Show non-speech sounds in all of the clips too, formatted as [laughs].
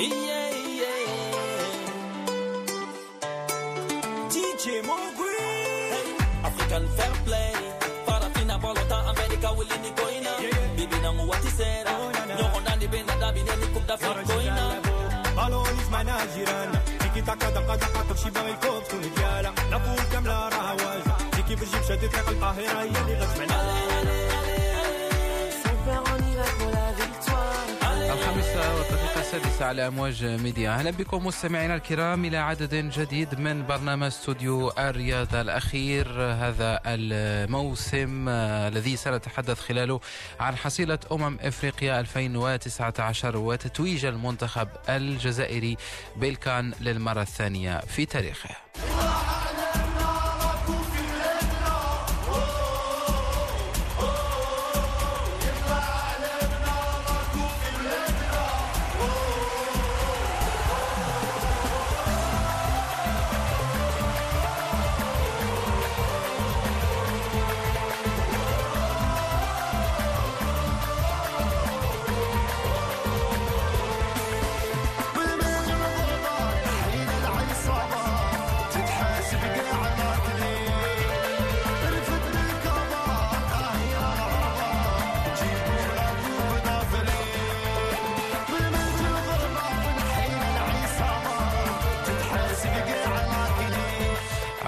Yeah, yeah. DJ Mogri. Hey, African fair play. Farafina bolota America willing koina. Bibi na muwatisera. Nyoko ndani benda dabi neni kubda fit koina. بالون يسمعنا جيراننا تيكي تاكا دقا دقا كلشي باغي يكوب تكون ديالها نافوز كاملة راها واجهة تيكي بتجيب شادي طريق القاهرة هي اللي غتسمعنا والدقيقة السادسة على أمواج ميديا. أهلا بكم مستمعينا الكرام إلى عدد جديد من برنامج استوديو الرياضة الأخير. هذا الموسم الذي سنتحدث خلاله عن حصيلة أمم إفريقيا 2019 وتتويج المنتخب الجزائري بالكان للمرة الثانية في تاريخه.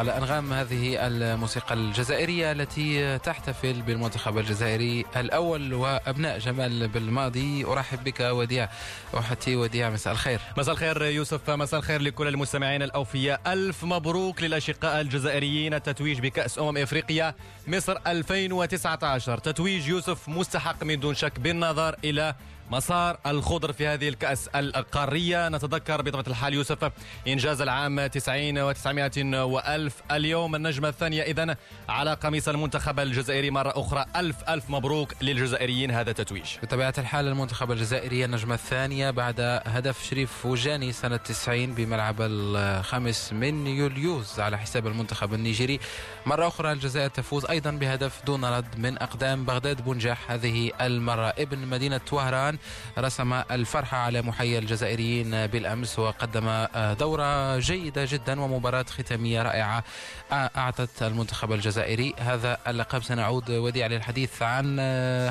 على أنغام هذه الموسيقى الجزائرية التي تحتفل بالمنتخب الجزائري الأول وأبناء جمال بالماضي. أرحب بك وديع أحتي وديع مساء الخير. مساء الخير يوسف مساء الخير لكل المستمعين الأوفياء. ألف مبروك للأشقاء الجزائريين. التتويج بكأس أمم إفريقيا مصر 2019 تتويج يوسف مستحق من دون شك بالنظر إلى مسار الخضر في هذه الكأس القارية. نتذكر بطبيعة الحال يوسف إنجاز العام 90 و900 وألف اليوم. النجمة الثانية إذن على قميص المنتخب الجزائري. مرة أخرى ألف ألف مبروك للجزائريين. هذا التتويج بطبيعة الحال المنتخب الجزائري النجمة الثانية بعد هدف شريف فوجاني سنة 90 بملعب الخامس من يوليوز على حساب المنتخب النيجيري. مرة أخرى الجزائر تفوز أيضا بهدف دون رد من أقدام بغداد بنجاح هذه المرة ابن مدينة وهران رسم الفرحة على محيي الجزائريين بالأمس وقدم دورة جيدة جدا ومباراة ختامية رائعة أعطت المنتخب الجزائري هذا اللقب. سنعود وديع للحديث عن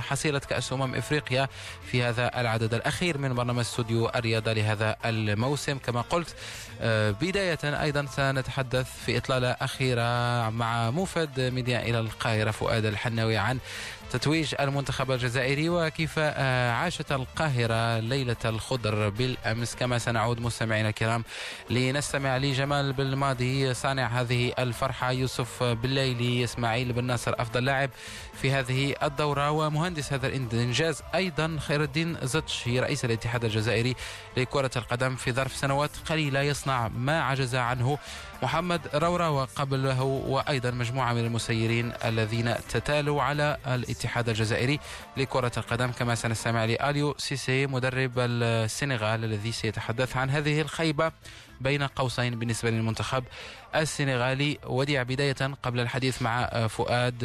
حصيلة كأس أمم إفريقيا في هذا العدد الأخير من برنامج استوديو الرياضة لهذا الموسم. كما قلت بداية أيضا سنتحدث في إطلالة أخيرة مع موفد ميديا إلى القاهرة فؤاد الحناوي عن تتويج المنتخب الجزائري وكيف عاشت القاهرة ليلة الخضر بالأمس كما سنعود مستمعينا الكرام لنستمع لجمال بالماضي. صانع هذه الفرحة يوسف بالليلي إسماعيل بن ناصر أفضل لاعب في هذه الدورة ومهندس هذا الإنجاز أيضا خير الدين زتش رئيس الاتحاد الجزائري لكرة القدم في ظرف سنوات قليلة يصنع ما عجز عنه محمد روراوة قبله وأيضا مجموعة من المسيرين الذين تتالوا على الاتحاد الجزائري لكرة القدم. كما سنستمع لآليو سيسي مدرب السنغال الذي سيتحدث عن هذه الخيبة بين قوسين بالنسبة للمنتخب السنغالي وديع بداية قبل الحديث مع فؤاد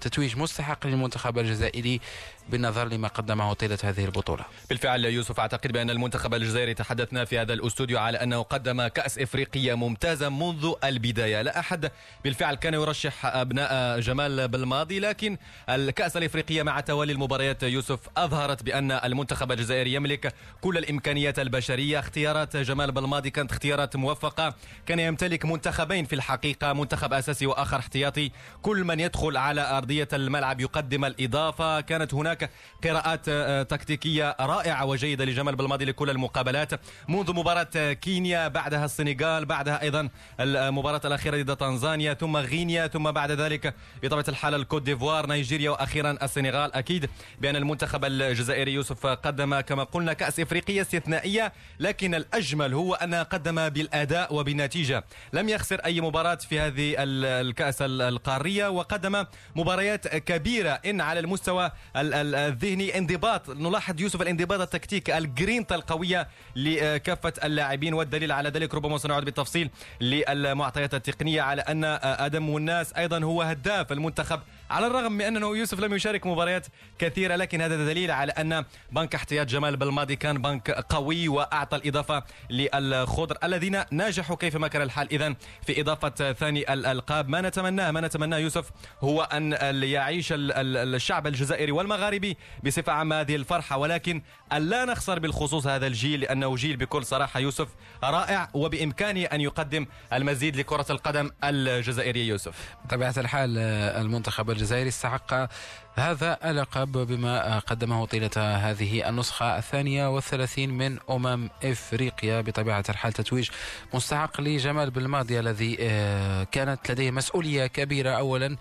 تتويج مستحق للمنتخب الجزائري بالنظر لما قدمه طيلة هذه البطولة. بالفعل يوسف أعتقد بأن المنتخب الجزائري تحدثنا في هذا الأستوديو على أنه قدم كأس إفريقية ممتازة منذ البداية. لا أحد بالفعل كان يرشح أبناء جمال بالماضي لكن الكأس الإفريقية مع توالي المباريات يوسف أظهرت بأن المنتخب الجزائري يملك كل الإمكانيات البشرية. اختيارات جمال بالماضي كانت اختيارات موفقة. كان يمتلك منتخبين في الحقيقة منتخب أساسي وآخر احتياطي. كل من يدخل على أرضية الملعب يقدم الإضافة. كانت هناك قراءات تكتيكية رائعة وجيدة لجمال بالماضي لكل المقابلات. منذ مباراة كينيا بعدها السنغال بعدها أيضا المباراة الأخيرة ضد تنزانيا ثم غينيا ثم بعد ذلك بطبيعة الحال الكوت ديفوار نيجيريا وأخيرا السنغال. أكيد بأن المنتخب الجزائري يوسف قدم كما قلنا كأس إفريقية استثنائية لكن الأجمل هو أنها قدم بالأداء وبالنتيجة. لم يخسر أي مباراة في هذه الكأس القارية وقدم مباريات كبيرة. إن على المستوى الذهني انضباط نلاحظ يوسف الانضباط التكتيكي الجرينتا القوية لكافة اللاعبين. والدليل على ذلك ربما سنعود بالتفصيل للمعطيات التقنية على أن آدم والناس أيضا هو هداف المنتخب على الرغم من أنه يوسف لم يشارك مباريات كثيرة لكن هذا دليل على أن بنك احتياط جمال بالماضي كان بنك قوي وأعطى الإضافة للخضر الذين نجحوا كيفما كان الحال. اذا في إضافة ثاني الألقاب ما نتمناه ما نتمناه يوسف هو أن يعيش الشعب الجزائري والمغاربي بصفة عامة هذه الفرحة. ولكن الا نخسر بالخصوص هذا الجيل لأنه جيل بكل صراحة يوسف رائع وبإمكانه أن يقدم المزيد لكرة القدم الجزائرية يوسف. بطبيعة الحال المنتخب الجزائري استحق هذا اللقب بما قدمه طيلة هذه النسخة الثانية والثلاثين من أمم إفريقيا بطبيعة الحال. تتويج مستحق لجمال بالماضي الذي آه، كانت لديه مسؤولية كبيرة أولا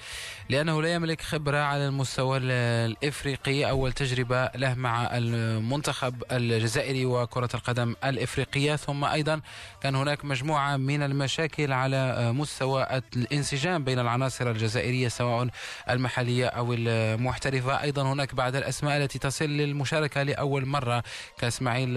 لأنه لا يملك خبرة على المستوى الإفريقي. أول تجربة له مع المنتخب الجزائري وكرة القدم الإفريقية. ثم أيضا كان هناك مجموعة من المشاكل على مستوى الانسجام بين العناصر الجزائرية سواء المحلية أو محترفة أيضا هناك بعض الأسماء التي تصل للمشاركة لأول مرة كإسماعيل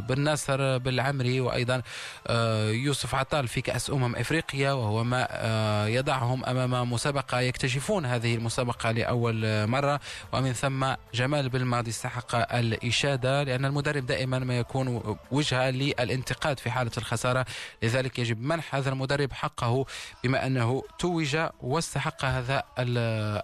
بن ناصر بالعمري وأيضا آه، يوسف عطال في كأس أمم إفريقيا وهو ما آه، يضعهم أمام مسابقة يكتشفون هذه المسابقة لأول مرة. ومن ثم جمال بالماضي استحق الإشادة لأن المدرب دائما ما يكون وجهة للانتقاد في حالة الخسارة. لذلك يجب منح هذا المدرب حقه بما أنه توج واستحق هذا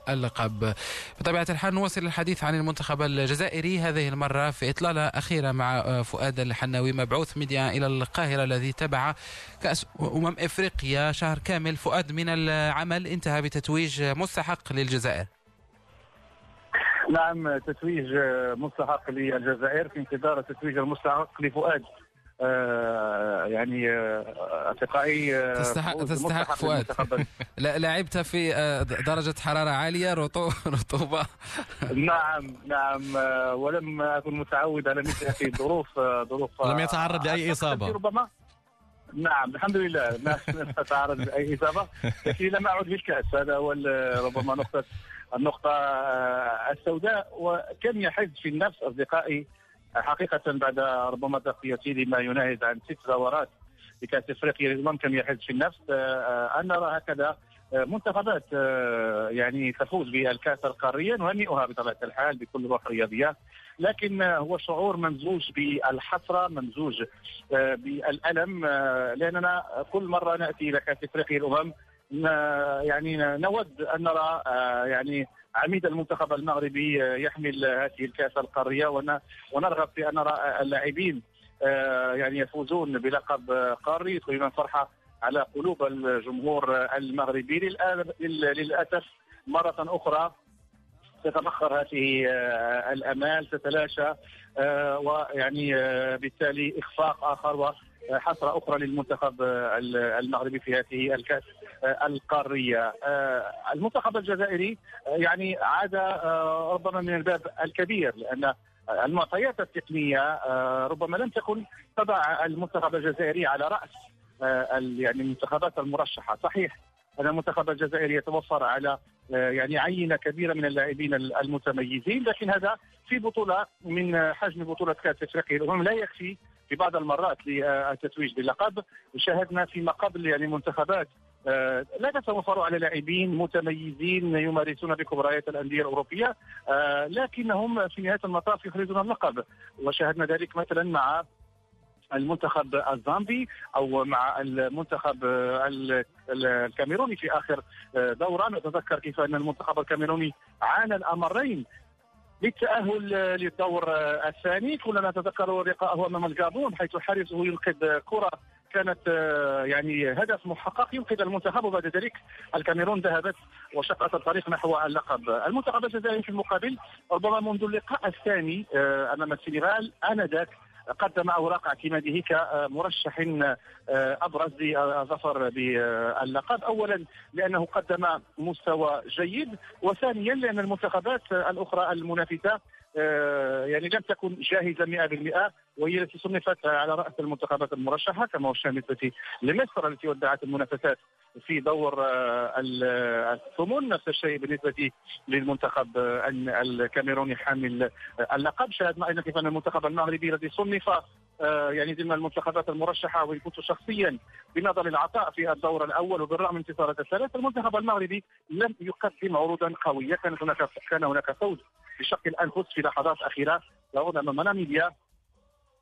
اللقب. بطبيعة الحال نواصل الحديث عن المنتخب الجزائري هذه المرة في إطلالة أخيرة مع آه، فؤاد الحناوي مبعوث ميديا إلى القاهرة الذي تبع كأس أمم إفريقيا شهر كامل. فؤاد من العمل انتهى بتتويج مستحق للجزائر. نعم تتويج مستحق للجزائر في انتظار التتويج المستحق لفؤاد. يعني آه، اصدقائي آه، تستحق تستحق فؤاد. [laughs] لعبت في درجة حرارة عالية [laughs] رطوبة. [laughs] نعم نعم ولم أكن متعود على مثل هذه الظروف ظروف لم يتعرض لأي إصابة. ربما. نعم الحمد لله لم اتعرض لأي إصابة لكن لم أعد بالكاس هذا هو ربما نقطة النقطة السوداء. وكم يحز في النفس أصدقائي حقيقة بعد ربما تغطيتي لما يناهز عن ست دورات لكأس إفريقيا ممكن يحس في النفس آه، أن نرى هكذا آه، منتخبات آه، يعني تفوز بالكأس القارية نهنئها بطبيعة الحال بكل روح رياضية لكن هو شعور ممزوج بالحسرة ممزوج بالألم لأننا كل مرة نأتي إلى كأس إفريقيا الأمم يعني نود أن نرى يعني عميد المنتخب المغربي يحمل هذه الكأس القارية. ونرغب في أن نرى اللاعبين آه، يعني يفوزون بلقب قاري. يدخلون فرحة على قلوب الجمهور المغربي. للأسف مرة أخرى تتبخر هذه آه، الأمال تتلاشى آه، ويعني بالتالي إخفاق آخر. وحسره أخرى للمنتخب المغربي في هذه الكأس القارية. المنتخب الجزائري يعني عاد ربما من الباب الكبير لأن المعطيات التقنية ربما لم تكن تضع المنتخب الجزائري على رأس يعني المنتخبات المرشحة. صحيح. ان المنتخب الجزائري يتوفر على يعني عينة كبيرة من اللاعبين المتميزين لكن هذا في بطولة من حجم بطولة كأس إفريقيا. الامم لا يكفي في بعض المرات للتتويج باللقب. شاهدنا فيما قبل يعني منتخبات آه، لا تتوفر على لاعبين متميزين يمارسون بكبريات الأندية الأوروبية آه، لكنهم في نهاية المطاف يخرجون اللقب. وشاهدنا ذلك مثلا مع المنتخب الزامبي أو مع المنتخب الكاميروني في آخر آه، دورة. نتذكر كيف أن المنتخب الكاميروني عانى الأمرين للتأهل للدور الثاني. كلنا نتذكر لقاءه أمام الجابون حيث حارسه ينقذ كرة كانت آه، يعني هدف محقق ينقذ المنتخب. وبعد ذلك الكاميرون ذهبت وشقت الطريق نحو اللقب. المنتخب الجزائري في المقابل ربما منذ اللقاء الثاني آه، أمام السنغال آنذاك قدم أوراق اعتماده كمرشح آه، أبرز للظفر باللقب. اولا لأنه قدم مستوى جيد وثانيا لأن المنتخبات الأخرى المنافسة يعني لم تكن جاهزة 100% وهي التي صنفت على رأس المنتخبات المرشحة كما هو الشان بالنسبة لمصر التي ودعت المنافسات في دور آه، الثمن. نفس الشيء بالنسبة للمنتخب الكاميروني حامل اللقب. شاهدنا أيضا كيف أن المنتخب المغربي الذي صنف آه، يعني ضمن المنتخبات المرشحة وان كنت شخصيا بنظر العطاء في الدور الأول وبالرغم من انتصارات الثلاث المنتخب المغربي لم يقدم عروضا قوية. كانت هناك كان هناك فوز بشق الأنفس في لحظات أخيرة سواء أمام ناميبيا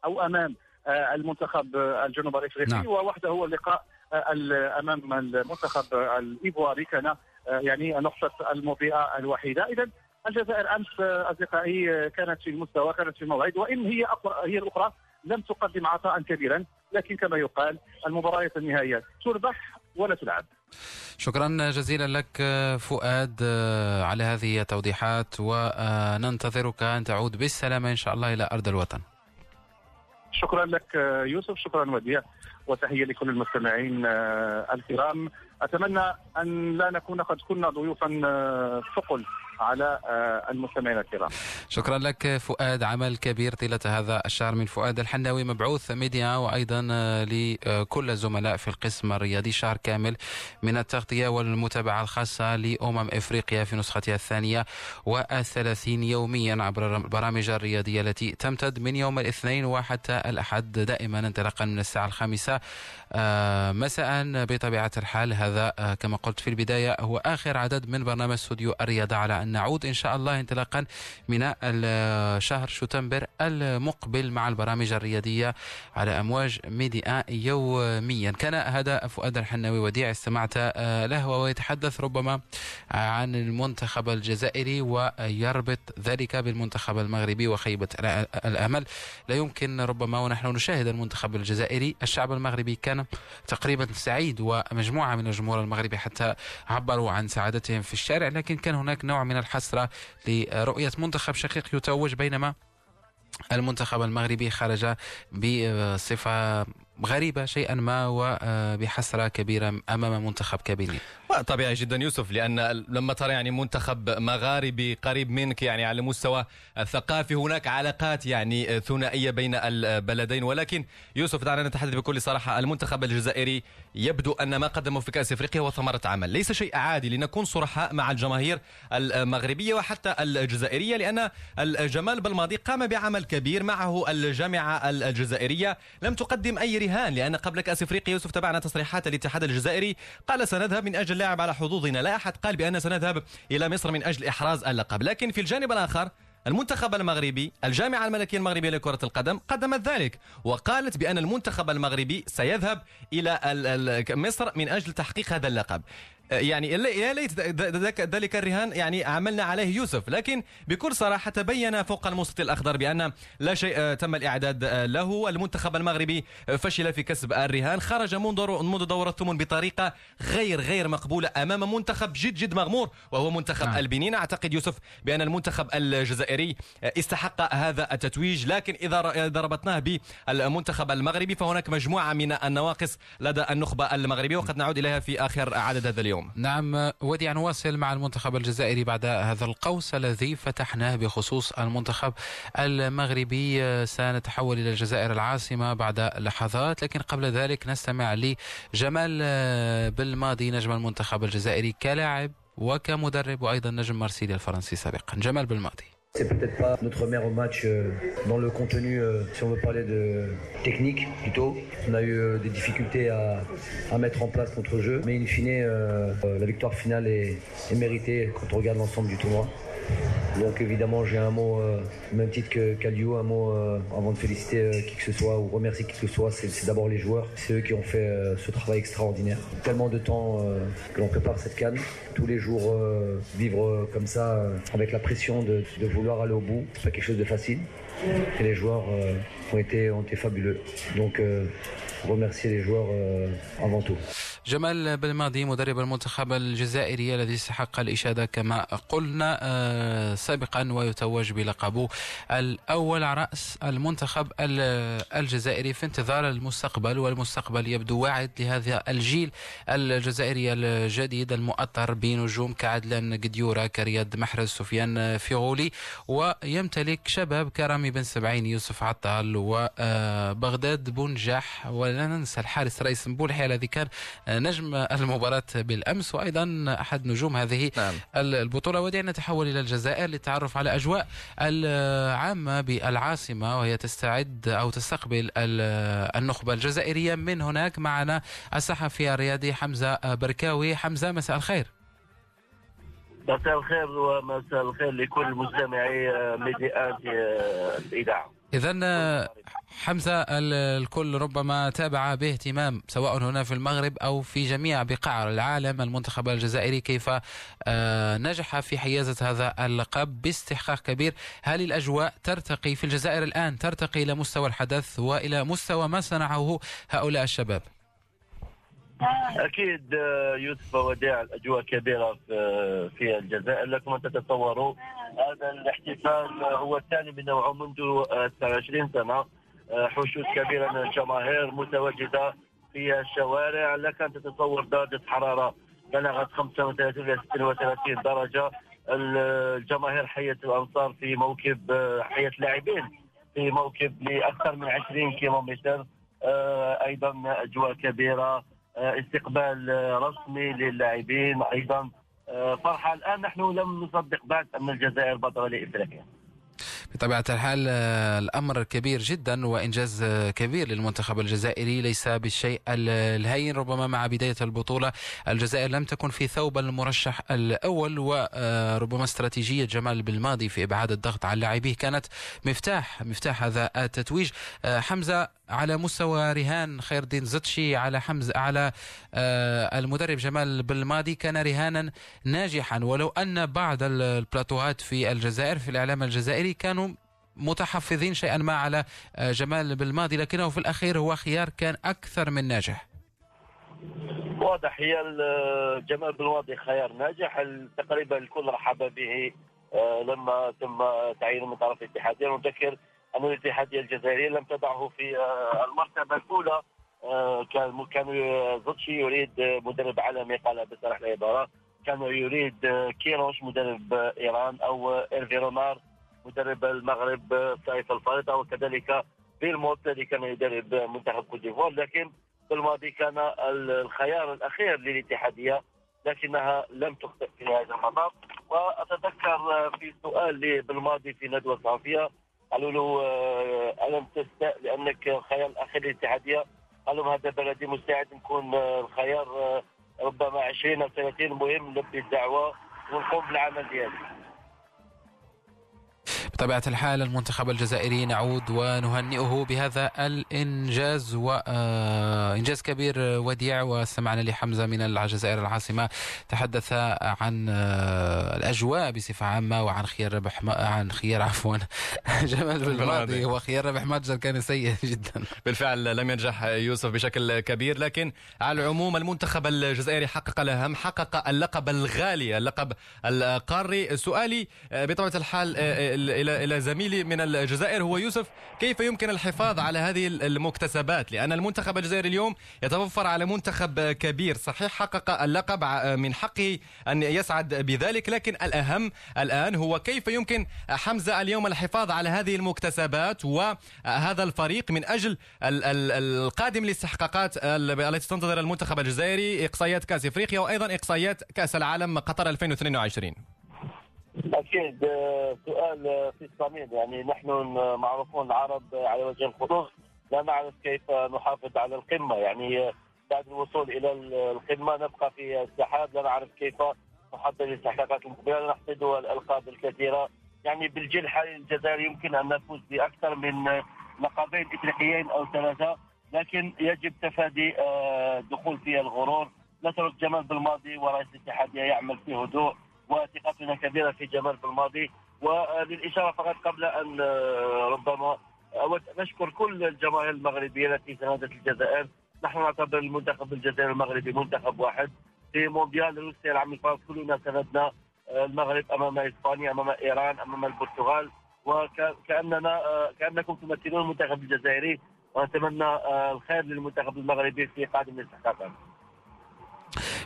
أو أمام آه، المنتخب الجنوب الافريقي نعم. ووحده هو اللقاء آه، ال- أمام المنتخب الإيفواري. كان آه، يعني نقطة المضيئة الوحيدة. اذا الجزائر أمس آه، أصدقائي آه، كانت في المستوى كانت في الموعد وإن هي هي الأخرى لم تقدم عطاء كبيرا لكن كما يقال المباريات النهائية تربح ولا تلعب. شكرا جزيلا لك فؤاد على هذه التوضيحات وننتظرك أن تعود بالسلامة إن شاء الله إلى أرض الوطن. شكرا لك يوسف شكرا وديع وتحية لكل المستمعين آه، الكرام. أتمنى أن لا نكون قد كنا ضيوفا آه، ثقل على آه، المستمعين الكرام. شكرا لك فؤاد عمل كبير طيلة هذا الشهر من فؤاد الحناوي مبعوث ميديا وأيضا آه، لكل الزملاء في القسم الرياضي. شهر كامل من التغطية والمتابعة الخاصة لأمم إفريقيا في نسختها الثانية والثلاثين يوميا عبر البرامج الرياضية التي تمتد من يوم الاثنين وحتى الأحد دائما انطلاقا من الساعة الخامسة. مساء بطبيعة الحال هذا آه، كما قلت في البداية هو آخر عدد من برنامج استوديو الرياضة على أن نعود إن شاء الله انطلاقا من شهر شتنبر المقبل مع البرامج الرياضية على أمواج ميديا يوميا. كان هذا فؤاد الحناوي وديع استمعت آه، له وهو يتحدث ربما عن المنتخب الجزائري ويربط ذلك بالمنتخب المغربي وخيبة الأ- الأمل. لا يمكن ربما ونحن نشاهد المنتخب الجزائري الشعب المغربي كان تقريبا سعيد ومجموعة من الجمهور المغربي حتى عبروا عن سعادتهم في الشارع لكن كان هناك نوع من الحسرة لرؤية منتخب شقيق يتوج بينما المنتخب المغربي خرج بصفة غريبة شيئا ما وبحسرة كبيرة أمام منتخب كابيني. طبيعي جدا يوسف لأن لما ترى يعني منتخب مغاربي قريب منك يعني على المستوى الثقافي هناك علاقات يعني ثنائية بين البلدين. ولكن يوسف دعنا نتحدث بكل صراحة. المنتخب الجزائري يبدو أن ما قدمه في كأس إفريقيا هو ثمرة عمل، ليس شيء عادي لنكون صرحاء مع الجماهير المغربية وحتى الجزائرية لأن الجمال بالماضي قام بعمل كبير معه الجامعة الجزائرية. لم تقدم أي رهان لأن قبل كاس افريقيا يوسف تابعنا تصريحات الاتحاد الجزائري قال سنذهب من أجل لاعب على حظوظنا. لا أحد قال بأن سنذهب إلى مصر من أجل إحراز اللقب. لكن في الجانب الآخر المنتخب المغربي الجامعة الملكية المغربية لكرة القدم قدمت ذلك وقالت بأن المنتخب المغربي سيذهب إلى مصر من أجل تحقيق هذا اللقب. يعني يا ليت ذلك الرهان يعني عملنا عليه يوسف. لكن بكل صراحة تبين فوق الموسط الأخضر بأن لا شيء آه، تم الإعداد آه، له. المنتخب المغربي آه، فشل في كسب الرهان. خرج منذ منذ دور الثمن بطريقة غير غير مقبولة أمام منتخب جد جد مغمور وهو منتخب نعم. البنين أعتقد يوسف بأن المنتخب الجزائري آه، استحق هذا التتويج. لكن إذا ربطناه بالمنتخب المغربي فهناك مجموعة من النواقص لدى النخبة المغربية وقد نعود إليها في آخر عدد هذا اليوم. نعم وديع نواصل مع المنتخب الجزائري بعد هذا القوس الذي فتحناه بخصوص المنتخب المغربي. سنتحول إلى الجزائر العاصمة بعد لحظات لكن قبل ذلك نستمع لجمال بالماضي نجم المنتخب الجزائري كلاعب وكمدرب وأيضا نجم مارسيليا الفرنسي سابقا. جمال بالماضي. C'est peut-être pas notre meilleur match euh, dans le contenu, euh, si on veut parler de technique plutôt. On a eu euh, des difficultés à, mettre en place notre jeu, mais in fine, la victoire finale est méritée quand on regarde l'ensemble du tournoi. Donc évidemment, j'ai un mot, euh, même titre que un mot euh, avant de féliciter euh, qui que ce soit ou remercier qui que ce soit, c'est d'abord les joueurs. C'est eux qui ont fait ce travail extraordinaire. Tellement de temps que l'on prépare cette canne, tous les jours vivre comme ça, avec la pression de, vouloir aller au bout, c'est pas quelque chose de facile. Et les joueurs ont, été, ont été fabuleux. Donc remercier les joueurs euh, avant tout. جمال بالماضي مدرب المنتخب الجزائري الذي استحق الإشادة كما قلنا آه، سابقا ويتوج بلقبه الأول على رأس المنتخب ال- الجزائري في انتظار المستقبل والمستقبل يبدو واعد لهذا الجيل الجزائري الجديد المؤطر بنجوم كعدلان قديورة كرياض محرز سفيان فيغولي ويمتلك شباب كرامي بن سبعين يوسف عطال وبغداد بنجاح ولا ننسى الحارس رئيس مبولحي الذي كان نجم المباراة بالأمس وأيضا أحد نجوم هذه نعم. البطولة ودعنا نتحول إلى الجزائر للتعرف على أجواء العامة بالعاصمة وهي تستعد أو تستقبل النخبة الجزائرية. من هناك معنا الصحفي الرياضي حمزة بركاوي. حمزة مساء الخير. مساء الخير ومساء الخير لكل مستمعي ميديات الإذاعة. اذا حمزة الكل ربما تابع باهتمام سواء هنا في المغرب أو في جميع بقاع العالم المنتخب الجزائري كيف آه، نجح في حيازة هذا اللقب باستحقاق كبير. هل الأجواء ترتقي في الجزائر الآن ترتقي إلى مستوى الحدث وإلى مستوى ما صنعه هؤلاء الشباب؟ أكيد آه، يوسف وديع الأجواء كبيرة في الجزائر. لكم أن تتصوروا هذا الاحتفال هو الثاني من نوعه منذ 20 آه، سنة. آه، حشود كبيرة من الجماهير متواجدة في الشوارع. لك أن تتصور درجة حرارة بلغت 35 إلى 36 درجة. الجماهير حية الأنصار في موكب حية اللاعبين في موكب لأكثر من 20 كيلومتر. أيضا أجواء كبيرة. آه، استقبال آه، رسمي للاعبين. أيضا آه، فرحة الآن نحن لم نصدق بعد أن الجزائر بطله لإفريقيا. بطبيعة الحال الأمر كبير جدا وإنجاز كبير للمنتخب الجزائري ليس بالشيء الهين. ربما مع بداية البطولة الجزائر لم تكن في ثوب المرشح الأول وربما استراتيجية جمال بالماضي في إبعاد الضغط على لاعبيه كانت مفتاح مفتاح هذا التتويج. حمزة على مستوى رهان خير الدين زتشي على حمزة على آه، المدرب جمال بالماضي كان رهانا ناجحا. ولو أن بعض البلاتوهات في الجزائر في الإعلام الجزائري كانوا متحفظين شيئا ما على آه، جمال بالماضي. لكنه في الأخير هو خيار كان أكثر من ناجح. واضح هي جمال بالماضي خيار ناجح. تقريبا الكل رحب به آه، لما تم تعيينه من طرف الاتحادية. نذكر أن الاتحادية الجزائرية لم تضعه في آه، المرتبة الأولى آه، كان كان زطشي يريد مدرب عالمي قال بصراحة العبارة كان يريد كيروش مدرب إيران أو إيرفي رونار مدرب المغرب الصيف الفارط وكذلك ويلموتس الذي كان يدرب منتخب كوت ديفوار. لكن بلماضي كان الخيار الأخير للاتحادية لكنها لم تخطئ في هذا المطاف. وأتذكر في سؤال بالماضي في ندوة صحفية قالوا له آه، ألم تستاء لأنك خيار الاخير للاتحاديه قال لهم هذا بلدي مستعد نكون آه، الخيار آه، ربما 20 أو 30 مهم نلبي الدعوة ونقوم بالعمل ديالي. بطبيعة الحال المنتخب الجزائري نعود ونهنئه بهذا الإنجاز وإنجاز آه، كبير وديع. واستمعنا لحمزة من الجزائر العاصمة تحدث عن آه، الأجواء بصفة عامة وعن خيار ربح عن خيار [laughs] عفوا جمال بالماضي وخيار ربح متجر كان سيء [laughs] جدا. بالفعل لم ينجح يوسف بشكل كبير لكن على العموم المنتخب الجزائري حقق الأهم حقق اللقب الغالي اللقب القاري. سؤالي آه، بطبيعة الحال إلى إلى زميلي من الجزائر هو يوسف. كيف يمكن الحفاظ على هذه المكتسبات؟ لأن المنتخب الجزائري اليوم يتوفر على منتخب كبير. صحيح حقق اللقب من حقه أن يسعد بذلك لكن الأهم الآن هو كيف يمكن حمزه اليوم الحفاظ على هذه المكتسبات وهذا الفريق من أجل القادم للاستحقاقات التي تنتظر المنتخب الجزائري إقصائيات كأس إفريقيا وأيضا إقصائيات كأس العالم قطر 2022 أكيد آه، سؤال آه، في الصميم. يعني نحن معروفون العرب على وجه الخصوص لا نعرف كيف نحافظ على القمة. يعني بعد الوصول إلى القمة نبقى في السحاب لا نعرف كيف نحضر الاستحقاقات المقبلة نحصد الألقاب الكثيرة. يعني بالجيل الحالي الجزائر يمكن أن نفوز بأكثر من لقبين إفريقيين أو ثلاثة لكن يجب تفادي الدخول آه، في الغرور. نترك جمال بالماضي ورئيس الاتحادية يعمل في هدوء. وثقتنا كبيرة في جمال في الماضي وللاشاره فقط قبل أن آه، ربما اود نشكر كل الجماهير المغربيه التي ساندت الجزائر. نحن نعتبر المنتخب الجزائري المغربي منتخب واحد. في مونديال روسيا العام الفائت كلنا ساندنا آه، المغرب أمام إسبانيا أمام إيران أمام البرتغال. وكأننا آه، كأنكم تمثلون المنتخب الجزائري. ونتمنى الخير للمنتخب المغربي في قادم الاستحقاقات.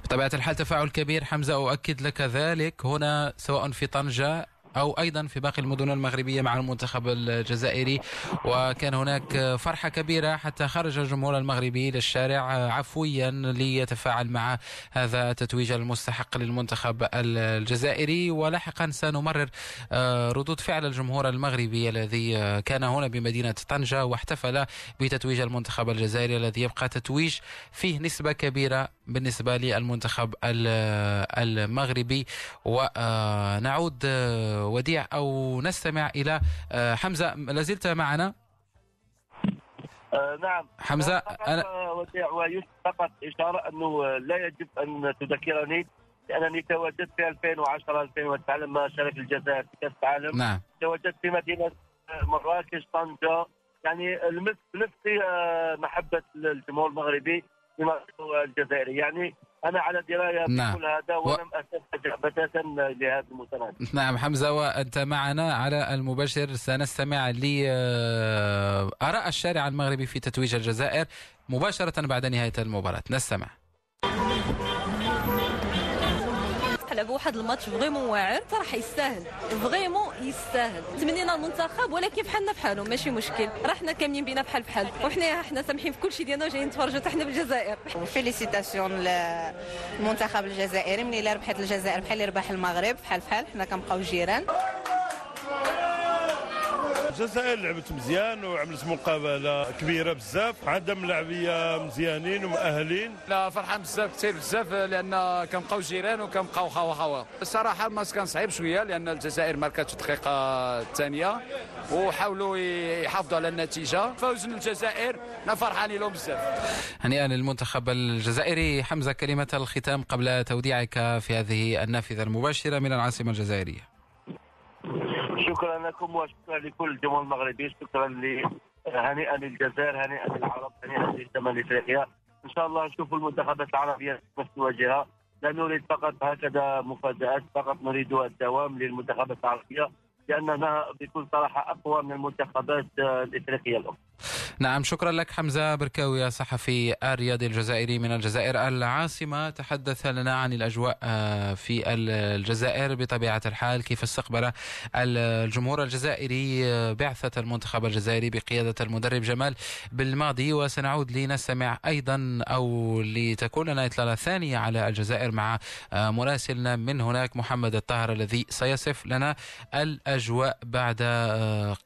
بطبيعة الحال تفاعل كبير حمزة أؤكد لك ذلك. هنا سواء في طنجة أو أيضا في باقي المدن المغربية مع المنتخب الجزائري. وكان هناك فرحة كبيرة حتى خرج الجمهور المغربي للشارع عفويا ليتفاعل مع هذا التتويج المستحق للمنتخب الجزائري. ولاحقا سنمرر آه، ردود فعل الجمهور المغربي الذي آه، كان هنا بمدينة طنجة واحتفل بتتويج المنتخب الجزائري الذي يبقى تتويج فيه نسبة كبيرة بالنسبة للمنتخب المغربي. ونعود آه، وديع أو نستمع إلى حمزة لازلت معنا؟ آه نعم. حمزة أنا وديع ويوسف فقط إشارة أنه لا يجب أن تذكرني لأنني تواجدت في 2010 2009 لما شارك الجزائر في كأس العالم. نعم. تواجدت في مدينة مراكش طنجة. يعني نفسي آه، محبة الجمهور المغربي. الجزائري. يعني أنا على دراية نعم. بكل هذا ولم و... استفجع بتاتا لهذا المتنازل نعم حمزة وأنت معنا على المباشر. سنستمع لاراء الشارع المغربي في تتويج الجزائر مباشرة بعد نهاية المباراة. نستمع. لعبوا واحد الماتش. فريمون واعر صراحة يستاهل. vraiment يستاهل. تمنينا المنتخب ولكن بحالنا بحالهم ماشي مشكل. راه حنا كاملين بينا بحال بحال. وحنا حنا سامحين في كل شيء ديالنا وجايين نتفرجوا حتى حنا بالجزائر. félicitations للمنتخب الجزائري ملي ربحت الجزائر بحال اللي ربح المغرب. بحال بحال. حنا كنبقاو جيران. الجزائر لعبت مزيان وعملت مقابلة كبيرة بزاف. عندها ملاعبيه مزيانين ومؤهلين. لا فرحان بزاف كثير بزاف لأن كنبقاو جيران وكنبقاو خوا خوا الصراحه الماتش كان صعيب شوية لأن الجزائر ماركات في الدقيقه الثانية وحاولوا يحافظوا على النتيجة. فوز الجزائر أنا فرحانين لهم بزاف. هنيئا للمنتخب الجزائري. حمزة كلمة الختام قبل توديعك في هذه النافذة المباشرة من العاصمة الجزائرية. شكرا لكم وشكرا لكل الجمهور المغربي. شكرا ل هنيئا للجزائر هنيئا للعرب هنيئا لشمال افريقيا إن شاء الله نشوف المنتخبات العربية نفس الواجهه لا نريد فقط هكذا مفاجآت فقط نريد الدوام للمنتخبات العربية لاننا بكل صراحة أقوى من المنتخبات الإفريقية الأخرى. نعم شكرا لك حمزة بركاوي صحفي الرياضي الجزائري من الجزائر العاصمة. تحدث لنا عن الأجواء آه، في الجزائر بطبيعة الحال. كيف استقبل الجمهور الجزائري آه، بعثة المنتخب الجزائري بقيادة المدرب جمال بالماضي؟ وسنعود لنستمع أيضا أو لتكون لنا إطلالة ثانية على الجزائر مع آه، مراسلنا من هناك محمد الطاهر الذي سيصف لنا الأجواء بعد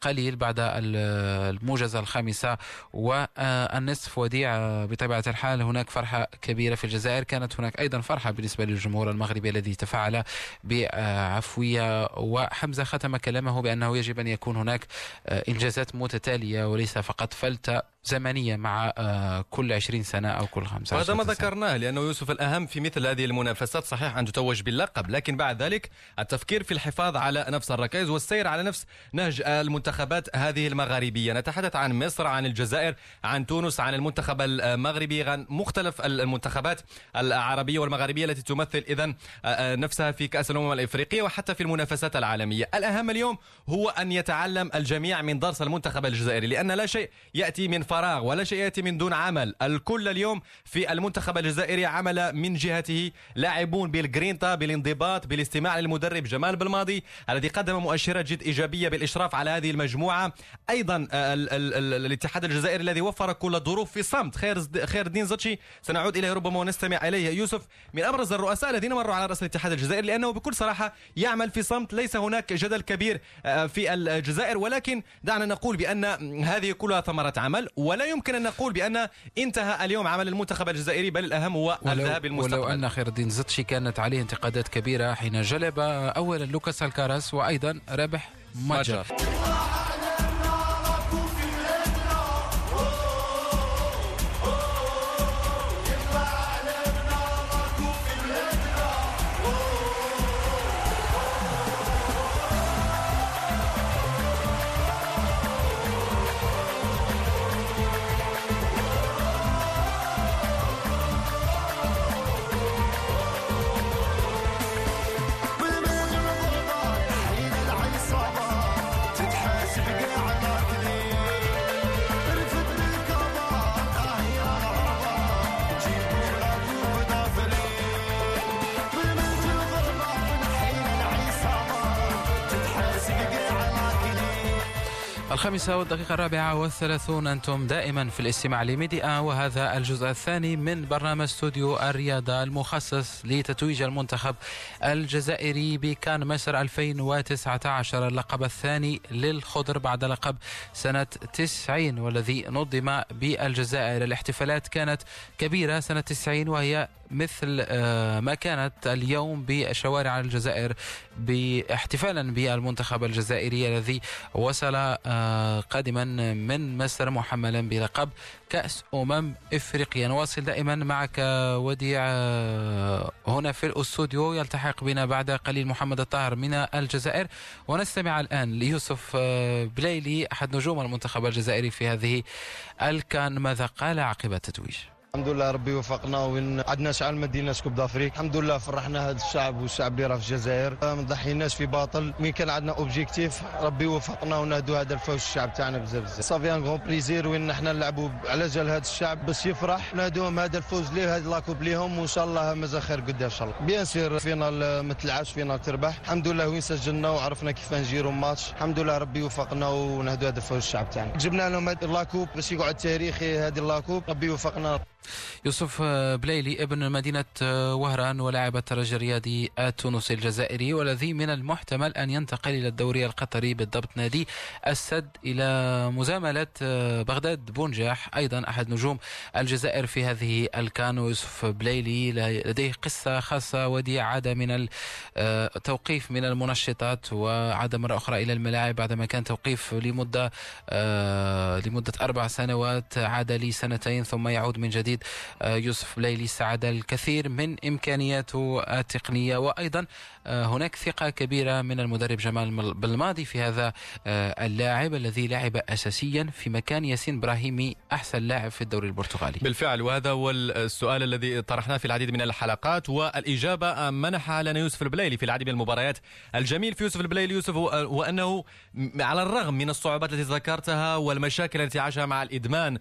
قليل بعد الموجزة الخامسة والنصف وديع بطبيعة الحال هناك فرحة كبيرة في الجزائر. كانت هناك أيضا فرحة بالنسبة للجمهور المغربي الذي تفاعل بعفوية وحمزة ختم كلامه بأنه يجب أن يكون هناك إنجازات متتالية وليس فقط فلتة. زمنية مع آه، كل 20 سنة أو كل 15 وهذا ما ذكرناه لأنه يوسف الأهم في مثل هذه المنافسات صحيح أن تتوج باللقب لكن بعد ذلك التفكير في الحفاظ على نفس الركائز والسير على نفس نهج المنتخبات هذه المغاربية. نتحدث عن مصر عن الجزائر عن تونس عن المنتخب المغربي عن مختلف المنتخبات العربية والمغاربية التي تمثل إذا آه، آه، نفسها في كأس الأمم الإفريقية وحتى في المنافسات العالمية. الأهم اليوم هو أن يتعلم الجميع من درس المنتخب الجزائري لأن لا شيء يأتي من فراغ ولا شيء يأتي من دون عمل. الكل اليوم في المنتخب الجزائري عمل من جهته. لاعبون بالجرينتا بالانضباط بالاستماع للمدرب جمال بالماضي الذي قدم مؤشرات جد إيجابية بالإشراف على هذه المجموعة. أيضا ال ال ال الاتحاد الجزائري الذي وفر كل الظروف في صمت. خير خير الدين زتشي سنعود إليه ربما ونستمع إليه. يوسف من أبرز الرؤساء الذين مروا على رأس الاتحاد الجزائري لأنه بكل صراحة يعمل في صمت. ليس هناك جدل كبير آه، في الجزائر. ولكن دعنا نقول بأن هذه كلها ثمرة عمل. ولا يمكن أن نقول بأن انتهى اليوم عمل المنتخب الجزائري بل الأهم هو الذهاب للمستقبل. ولو أن خير الدين زتشي كانت عليه انتقادات كبيرة حين جلب أولا لوكاس الكاراس وأيضا ربح مجر, الخامسة والدقيقة الرابعة والثلاثون أنتم دائما في الاستماع لميديا وهذا الجزء الثاني من برنامج استوديو الرياضة المخصص لتتويج المنتخب الجزائري بكان مصر 2019 اللقب الثاني للخضر بعد لقب سنة 90 والذي نظم بالجزائر. الاحتفالات كانت كبيرة سنة 90 وهي مثل آه، ما كانت اليوم بشوارع الجزائر باحتفالا بالمنتخب الجزائري الذي وصل آه، قادما من مصر محملا بلقب كأس أمم إفريقيا. نواصل دائما معك وديع آه، هنا في الأستوديو يلتحق بنا بعد قليل محمد الطاهر من الجزائر. ونستمع الآن ليوسف بليلي أحد نجوم المنتخب الجزائري في هذه الكان. ماذا قال عقب التتويج؟ الحمد لله ربي وفقنا وين عندنا شحال ما ديناش coupe d'Afrique. الحمد لله فرحنا هذا الشعب والشعب اللي راه في الجزائر. ما ضحيناش في باطل. مين كان عندنا objectif ربي وفقنا ونهدوا هذا الفوز الشعب تاعنا بزاف بزاف. ça fait un grand plaisir وين إحنا نلعبوا على جال هذا الشعب باش يفرح. نهدوهم هذا الفوز ليه هذا la coupe ليهم. وإن شاء الله مازال خير قدام إن شاء الله. bien sûr finale ما تلعبش finale تربح. الحمد لله وين سجلنا وعرفنا كيف نجيروا الماتش. الحمد لله ربي وفقنا ونهدوا هذا الفوز الشعب تاعنا. جبنا لهم هذا la coupe باش يقعد تاريخي هذه la coupe ربي وفقنا. يوسف بليلي ابن مدينة وهران ولاعب الترجي الرياضي التونسي الجزائري والذي من المحتمل أن ينتقل إلى الدوري القطري بالضبط نادي السد إلى مزاملة بغداد بونجاح أيضا أحد نجوم الجزائر في هذه الكان. يوسف بليلي لديه قصة خاصة ودي عاد من التوقيف من المنشطات وعاد مرة أخرى إلى الملاعب بعدما كان توقيف لمدة لمدة أربع سنوات عاد لسنتين ثم يعود من جديد آه، يوسف ليلي استعاد الكثير من إمكانياته التقنية. وأيضا آه، هناك ثقة كبيرة من المدرب جمال بالماضي في هذا آه، اللاعب الذي لعب أساسيا في مكان ياسين إبراهيمي أحسن لاعب في الدوري البرتغالي. بالفعل وهذا هو السؤال الذي طرحناه في العديد من الحلقات. والإجابة منحها لنا يوسف البليلي في العديد من المباريات. الجميل في يوسف البليلي يوسف هو أنه على الرغم من الصعوبات التي ذكرتها والمشاكل التي عاشها مع الإدمان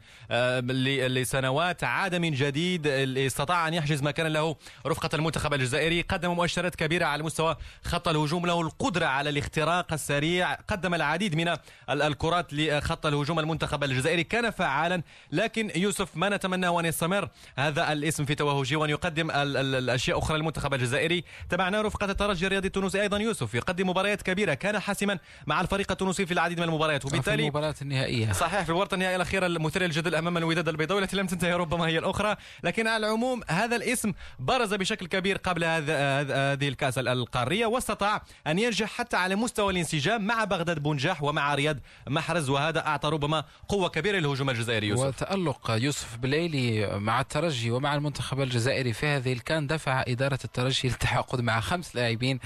لسنوات عاد من جديد استطاع أن يحجز مكانا له رفقة المنتخب الجزائري. قدم مؤشرات كبيرة على مستوى خط الهجوم له القدرة على الاختراق السريع. قدم العديد من الكرات لخط الهجوم المنتخب الجزائري. كان فعالا لكن يوسف ما نتمناه أن يستمر هذا الاسم في توهجه وأن يقدم الأشياء أخرى للمنتخب الجزائري. تابعنا رفقة الترجي الرياضي التونسي أيضا يوسف يقدم مباريات كبيرة. كان حاسما مع الفريق التونسي في العديد من المباريات وبالتالي في المباراة النهائية. صحيح في المباراة النهائية الأخيرة المثيرة للجدل أمام الوداد البيضاوي التي لم تنتهي ربما هي الأخرى. لكن على العموم هذا الاسم برز بشكل كبير قبل هذه الكأس القارية واستطاع أن ينجح حتى على مستوى الانسجام مع بغداد بونجاح ومع رياض محرز. وهذا أعطى ربما قوة كبيرة للهجوم الجزائري يوسف. وتألق يوسف بليلي مع الترجي ومع المنتخب الجزائري في هذه الكان دفع إدارة الترجي للتعاقد مع خمس لاعبين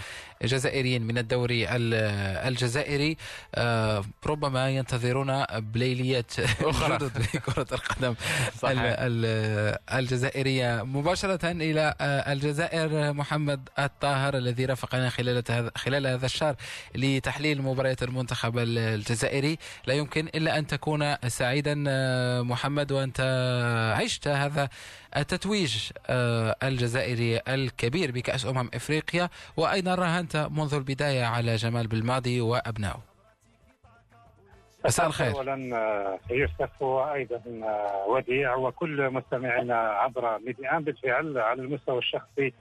جزائريين من الدوري الجزائري. آه، ربما ينتظرون بليليات [laughs] أخرى. في كرة القدم صحيح. الجزائرية. مباشرة إلى آه، الجزائر محمد الطاهر الذي رافقنا خلال خلال هذا الشهر لتحليل مباريات المنتخب الجزائري. لا يمكن إلا أن تكون سعيدا آه، محمد وأنت عشت هذا التتويج آه، الجزائري الكبير بكأس أمم إفريقيا وأيضا راهنت منذ البداية على جمال بالماضي وأبنائه. مساء الخير. اولا آه، يوسف وأيضا آه، وديع وكل مستمعينا عبر ميديان بالفعل على المستوى الشخصي.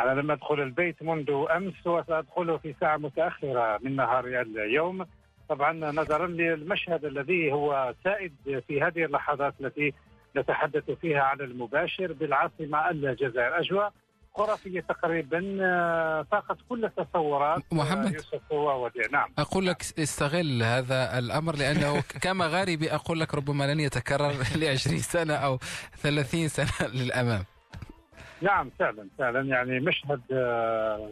أنا لم أدخل البيت منذ أمس وسادخله في ساعة متأخرة من نهار اليوم. طبعا نظرا للمشهد الذي هو سائد في هذه اللحظات التي نتحدث فيها على المباشر. بالعاصمة الجزائر أجواء خرافية تقريبا آه، فاقت كل التصورات آه، محمد. يوسف ووديع نعم. أقول لك استغل هذا الأمر لأنه [laughs] كمغاربي أقول لك ربما لن يتكرر [laughs] ل 20 سنة أو 30 سنة [laughs] للأمام. نعم فعلا فعلا. يعني مشهد آه،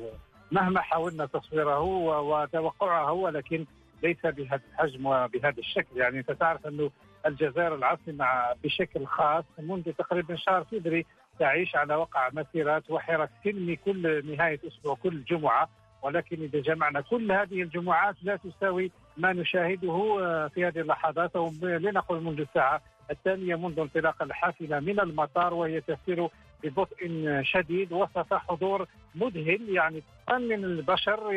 مهما حاولنا تصويره وتوقعه ولكن ليس بهذا الحجم وبهذا الشكل. يعني أنت تعرف أنه الجزائر العاصمة بشكل خاص منذ تقريبا شهر فبراير تعيش على وقع مسيرات وحرك سلمي كل نهاية أسبوع كل جمعة. ولكن إذا جمعنا كل هذه الجمعات لا تساوي ما نشاهده آه، في هذه اللحظات أو لنقل منذ الساعة الثانية منذ انطلاق الحافلة من المطار وهي تسير ببطء شديد وسط حضور مذهل يعني من البشر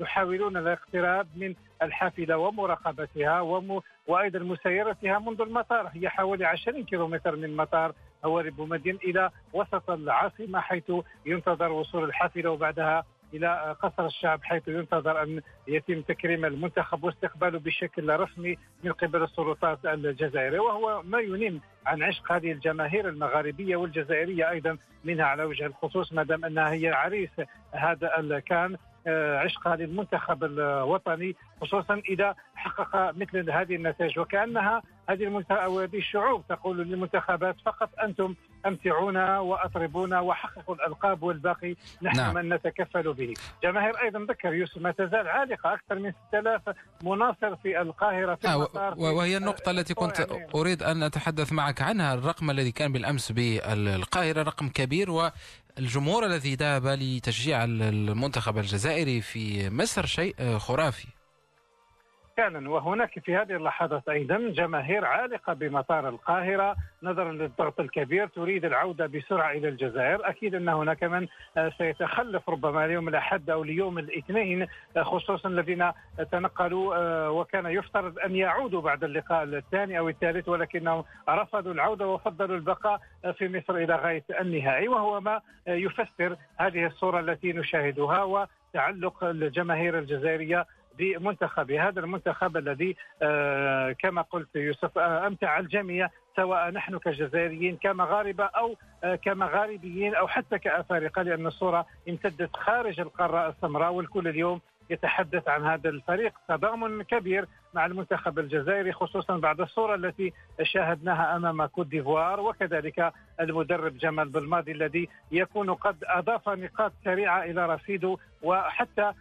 يحاولون الاقتراب من الحافلة ومراقبتها وم... وأيضا مسيرتها منذ المطار. هي حوالي 20 كيلومتر من مطار هواري بومدين إلى وسط العاصمة حيث ينتظر وصول الحافلة وبعدها إلى قصر الشعب حيث ينتظر أن يتم تكريم المنتخب واستقباله بشكل رسمي من قبل السلطات الجزائرية. وهو ما ينم عن عشق هذه الجماهير المغاربية والجزائرية أيضا منها على وجه الخصوص ما دام أنها هي عريس هذا الكان. عشقها للمنتخب الوطني خصوصا إذا حقق مثل هذه النتائج وكأنها هذه المنتخب هذه الشعوب تقول للمنتخبات فقط أنتم امتعونا واطربونا وحققوا الألقاب والباقي نحن نعم. من نتكفل به. جماهير أيضا ذكر يوسف ما تزال عالقة أكثر من 6000 مناصر في القاهرة في آه المطار و- وهي النقطة التي كنت يعني أريد أن أتحدث معك عنها الرقم الذي كان بالأمس بالقاهرة رقم كبير والجمهور الذي ذهب لتشجيع المنتخب الجزائري في مصر شيء آه، خرافي. فعلا وهناك في هذه اللحظات أيضا جماهير عالقة بمطار القاهرة نظرا للضغط الكبير تريد العودة بسرعة إلى الجزائر، أكيد أن هناك من آه، سيتخلف ربما اليوم الأحد أو اليوم الاثنين آه، خصوصا الذين تنقلوا آه، وكان يفترض أن يعودوا بعد اللقاء الثاني أو الثالث ولكنهم رفضوا العودة وفضلوا البقاء في مصر إلى غاية النهائي. وهو ما يفسر هذه الصورة التي نشاهدها وتعلق الجماهير الجزائرية بمنتخب هذا المنتخب الذي آه، كما قلت يوسف آه، أمتع الجميع سواء نحن كجزائريين كمغاربة أو آه، كمغاربيين أو حتى كأفارقة لأن الصورة امتدت خارج القارة السمراء والكل اليوم يتحدث عن هذا الفريق تضامن كبير مع المنتخب الجزائري خصوصا بعد الصورة التي شاهدناها أمام كوت ديفوار. وكذلك المدرب جمال بالماضي الذي يكون قد أضاف نقاط سريعة إلى رصيده. وحتى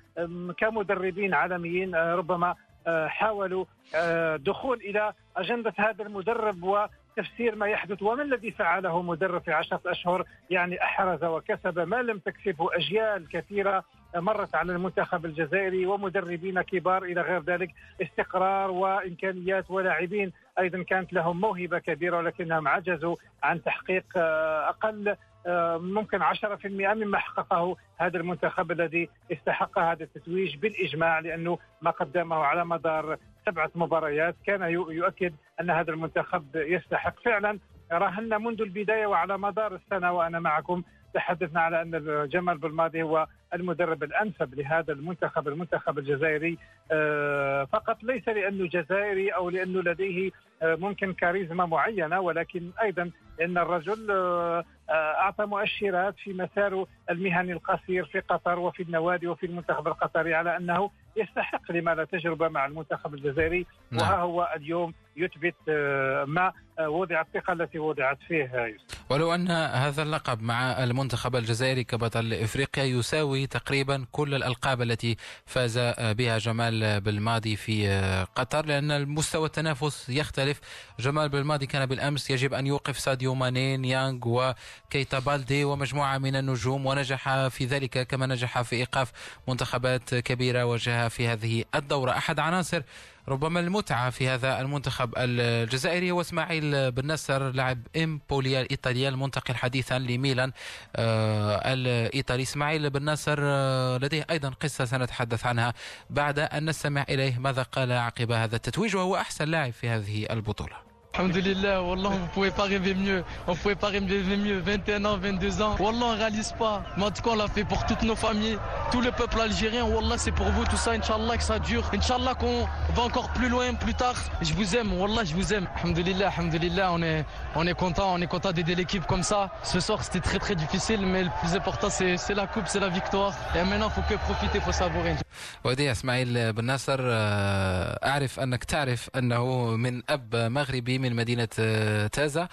كمدربين عالميين آه، ربما آه، حاولوا آه، دخول إلى أجندة هذا المدرب. وتفسير ما يحدث وما الذي فعله مدرب في عشرة أشهر؟ يعني أحرز وكسب ما لم تكسبه أجيال كثيرة مرت على المنتخب الجزائري ومدربين كبار إلى غير ذلك استقرار وإمكانيات ولاعبين. أيضا كانت لهم موهبة كبيرة ولكنهم عجزوا عن تحقيق آه، أقل آه، ممكن 10% مما حققه هذا المنتخب الذي استحق هذا التتويج بالإجماع لأنه ما قدمه على مدار سبعة مباريات كان يؤكد أن هذا المنتخب يستحق. فعلا راهنا منذ البداية وعلى مدار السنة وأنا معكم تحدثنا على أن جمال بالماضي هو المدرب الأنسب لهذا المنتخب المنتخب الجزائري. آه، فقط ليس لأنه جزائري أو لأنه لديه آه، ممكن كاريزما معينة ولكن أيضا إن الرجل آه، أعطى مؤشرات في مساره المهني القصير في قطر وفي النوادي وفي المنتخب القطري على أنه يستحق لما لا تجربة مع المنتخب الجزائري نعم. وها هو اليوم يثبت آه، ما آه، وضع الثقه التي وضعت فيه آه، ولو أن هذا اللقب مع المنتخب الجزائري كبطل إفريقيا يساوي تقريبا كل الألقاب التي فاز بها جمال بالماضي في قطر لأن المستوى التنافس يختلف. جمال بالماضي كان بالأمس يجب أن يوقف ساديو ماني يانغ وكيتا بالدي ومجموعة من النجوم ونجح في ذلك كما نجح في إيقاف منتخبات كبيرة واجهها في هذه الدورة. أحد عناصر ربما المتعة في هذا المنتخب الجزائري هو إسماعيل بن نصر لاعب إمبوليا الإيطاليا المنتقل حديثا لميلان. آه الإيطالي إسماعيل بن نصر آه لديه أيضا قصة سنتحدث عنها بعد أن نستمع إليه ماذا قال عقب هذا التتويج وهو أحسن لاعب في هذه البطولة. Alhamdulillah, Wallah, on pouvait pas rêver mieux. On pouvait pas rêver mieux. 21 ans, 22 ans. Wallah, on réalise pas. Mais en tout cas, on l'a fait pour toutes nos familles, tout le peuple algérien. Wallah, c'est pour vous, tout ça. Inch'Allah, que ça dure. Inch'Allah, qu'on va encore plus loin, plus tard. Je vous aime. Wallah, je vous aime. Alhamdulillah, Alhamdulillah, on est, on est content. On est content d'aider l'équipe comme ça. Ce soir, c'était très, très difficile, mais le plus important, c'est c'est la coupe, c'est la victoire. Et maintenant, faut que profiter, faut savourer. ودي اسماعيل بن ناصر آه، اعرف انك تعرف انه من اب مغربي من مدينة آه، تازا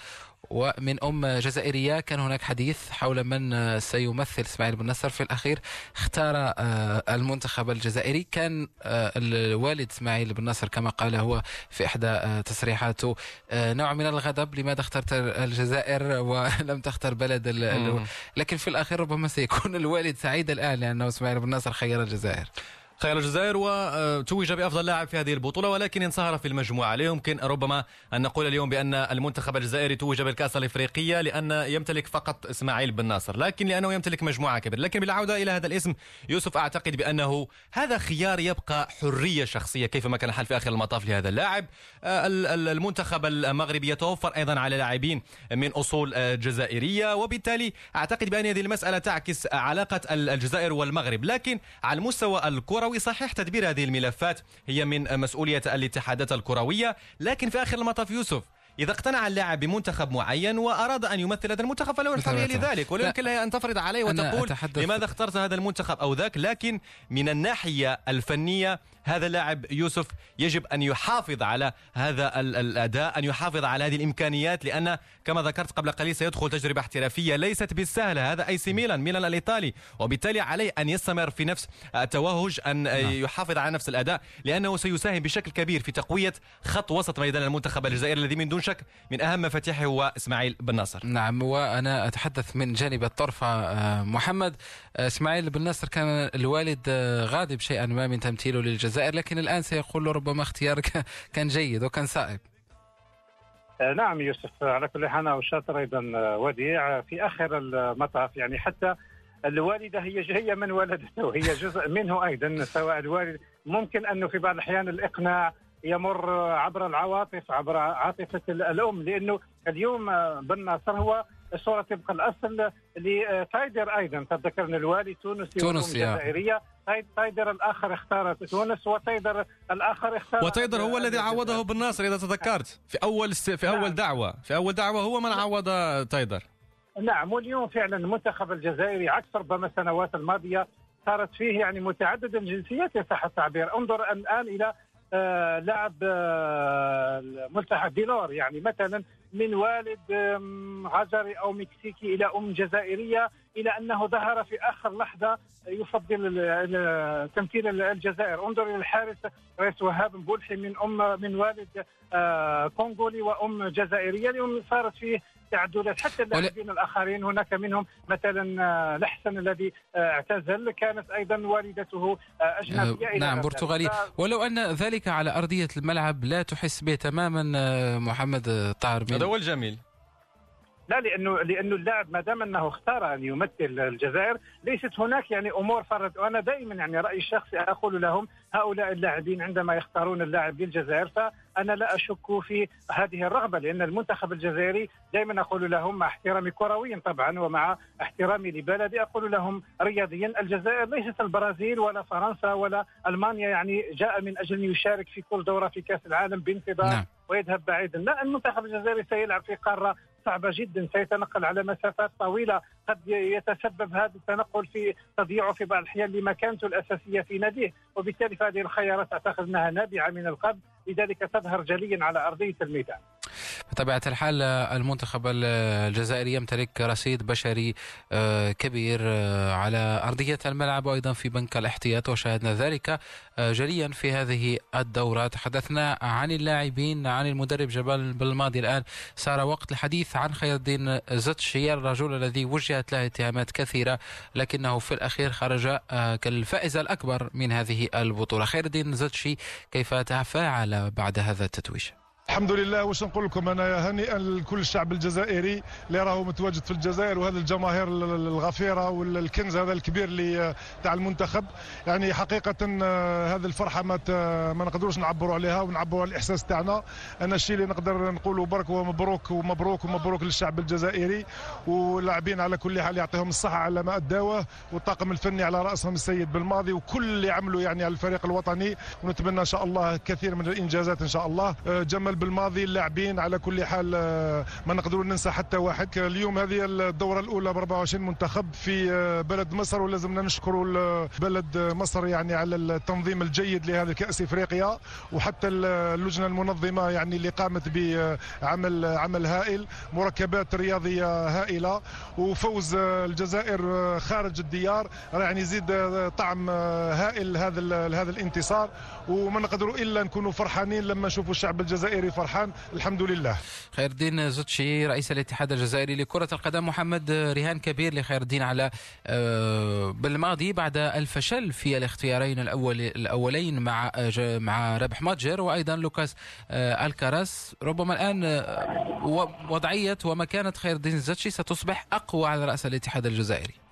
ومن أم جزائرية كان هناك حديث حول من آه، سيمثل إسماعيل بن نصر في الأخير. اختار آه، المنتخب الجزائري. كان الوالد إسماعيل بن نصر كما قال هو في إحدى آه، تصريحاته. نوع من الغضب لماذا اخترت الجزائر [laughs] ولم تختر بلد ال-. لكن في الأخير ربما سيكون الوالد سعيد الآن لأنه إسماعيل بن نصر خير الجزائر. خير الجزائر وتوج بأفضل لاعب في هذه البطولة ولكن انصهر في المجموعة. لا يمكن ربما أن نقول اليوم بأن المنتخب الجزائري توج بالكأس الإفريقية لأن يمتلك فقط إسماعيل بن ناصر لكن لأنه يمتلك مجموعة كبيرة. لكن بالعودة إلى هذا الاسم يوسف أعتقد بأنه هذا خيار يبقى حرية شخصية. كيفما كان الحال في آخر المطاف لهذا اللاعب؟ المنتخب المغربي يتوفر أيضا على لاعبين من أصول جزائرية وبالتالي أعتقد بأن هذه المسألة تعكس علاقة الجزائر والمغرب. لكن على المستوى الكروي صحيح تدبير هذه الملفات. هي من مسؤولية الاتحادات الكروية. لكن في آخر المطاف يوسف إذا اقتنع اللاعب بمنتخب معين وأراد أن يمثل هذا المنتخب فله الحرية لذلك. ولا يمكن لها أن تفرض عليه وتقول لماذا اخترت هذا المنتخب أو ذاك. لكن من الناحية الفنية هذا اللاعب يوسف يجب أن يحافظ على هذا الأداء أن يحافظ على هذه الإمكانيات لأن كما ذكرت قبل قليل سيدخل تجربة احترافية ليست بالسهلة. هذا أي سي ميلان ميلان الإيطالي. وبالتالي عليه أن يستمر في نفس التوهج أن نعم. يحافظ على نفس الأداء لأنه سيساهم بشكل كبير في تقوية خط وسط ميدان المنتخب الجزائري الذي من دون شك من أهم مفاتيحه هو إسماعيل بن ناصر. نعم وأنا أتحدث من جانب الطرفة آه، محمد. آه، إسماعيل بن ناصر كان الوالد آه، غاضب شيئا ما من تمثيله للجزائر. لكن الآن سيقول ربما اختيارك [laughs] كان جيد وكان صائب. نعم يوسف على كل حال وشاطر أيضا وديع في آخر المطاف. يعني حتى الوالدة هي هي من ولدته هي جزء منه أيضا سواء الوالد. ممكن أنه في بعض الأحيان الإقناع يمر عبر العواطف عبر عاطفة الأم لأنه اليوم بن ناصر هو الصورة تبقى الأصل لتايدر أيضا. تذكر ان الوالي تونسي تونس جزائريه تايدر الآخر اختار تونس وتايدر الآخر اختار وتايدر هو الذي عوضه بالناصر إذا تذكرت. في أول في أول نعم. دعوة. في أول دعوة هو من عوض تايدر. نعم واليوم فعلا المنتخب الجزائري عكس ربما السنوات الماضية صارت فيه يعني متعدد الجنسيات ان صح التعبير. انظر الآن إلى آه لاعب آه ملتحق ديلور يعني مثلا من والد غجري أو مكسيكي إلى أم جزائرية إلى أنه ظهر في آخر لحظة يفضل تمثيل الجزائر. انظر إلى الحارس رئيس وهاب بولحي من أم من والد آه، كونغولي وأم جزائرية. اليوم صارت فيه تعددات حتى اللاعبين الآخرين هناك منهم مثلا آه، لحسن الذي آه، اعتزل. كانت أيضا والدته اجنبيه نعم برتغالية. ولو أن ذلك على أرضية الملعب لا تحس به تماما محمد طاهر هذا هو الجميل. لا لأنه لأنه اللاعب ما دام أنه اختار أن يمثل الجزائر ليست هناك يعني أمور فرد وأنا دائما يعني رأيي الشخصي أقول لهم هؤلاء اللاعبين عندما يختارون اللاعب للجزائر فأنا لا أشك في هذه الرغبة لأن المنتخب الجزائري دائما أقول لهم مع احترامي كرويا طبعا ومع احترامي لبلدي أقول لهم رياضيا الجزائر ليست البرازيل ولا فرنسا ولا ألمانيا يعني جاء من أجل أن يشارك في كل دورة في كأس العالم بانتظار نعم. ويذهب بعيدا لا المنتخب الجزائري سيلعب في قارة صعبة جدا سيتنقل على مسافات طويلة. قد يتسبب هذا التنقل في تضييعه في بعض الأحيان لمكانته الأساسية في ناديه. وبالتالي فهذه الخيارات أعتقد أنها نابعة من القلب لذلك تظهر جليا على أرضية الميدان. بطبيعة الحال المنتخب الجزائري يمتلك رصيد بشري آه، كبير آه، على أرضية الملعب وأيضا في بنك الاحتياط وشاهدنا ذلك آه، جليا في هذه الدورة تحدثنا عن اللاعبين عن المدرب جبال بالماضي الآن. صار وقت الحديث عن خير الدين زتشي الرجل الذي وجهت له اتهامات كثيرة لكنه في الأخير خرج كالفائز الأكبر من هذه البطولة. خير الدين زتشي كيف تفاعل بعد هذا التتويج. الحمد لله. واش نقول لكم؟ أنا هنيئا لكل الشعب الجزائري اللي راهو متواجد في الجزائر وهذه الجماهير الغفيرة والكنز هذا الكبير اللي تاع المنتخب. يعني حقيقة آه، هذه الفرحة ما ما نقدروش نعبروا عليها ونعبروا على الإحساس تاعنا. أنا الشيء اللي نقدر نقوله برك ومبروك ومبروك ومبروك للشعب الجزائري. واللاعبين على كل حال يعطيهم الصحة على ما اداوه والطاقم الفني على رأسهم السيد بالماضي. وكل اللي عملوا يعني على الفريق الوطني ونتمنى إن شاء الله كثير من الإنجازات إن شاء الله. آه، جمال بالماضي اللاعبين على كل حال آه، ما نقدروا ننسى حتى واحد. اليوم هذه الدورة الأولى ب 24 منتخب في آه، بلد مصر ولازمنا نشكروا بلد مصر يعني على التنظيم الجيد لهذا كأس إفريقيا وحتى اللجنة المنظمة يعني اللي قامت بعمل عمل هائل مركبات رياضية هائلة وفوز الجزائر خارج الديار. يعني يزيد طعم هائل هذا هذا الانتصار. وما نقدروا إلا نكونوا فرحانين لما نشوفوا الشعب الجزائري جزائري فرحان. الحمد لله. خير الدين زوتشي رئيس الاتحاد الجزائري لكرة القدم محمد رهان كبير لخير الدين على آه، بالماضي بعد الفشل في الاختيارين الأول الأولين مع آه، مع ربح متجر وأيضا لوكاس آه، ألكاراس. ربما الآن وضعية ومكانة خير الدين زوتشي ستصبح أقوى على رأس الاتحاد الجزائري.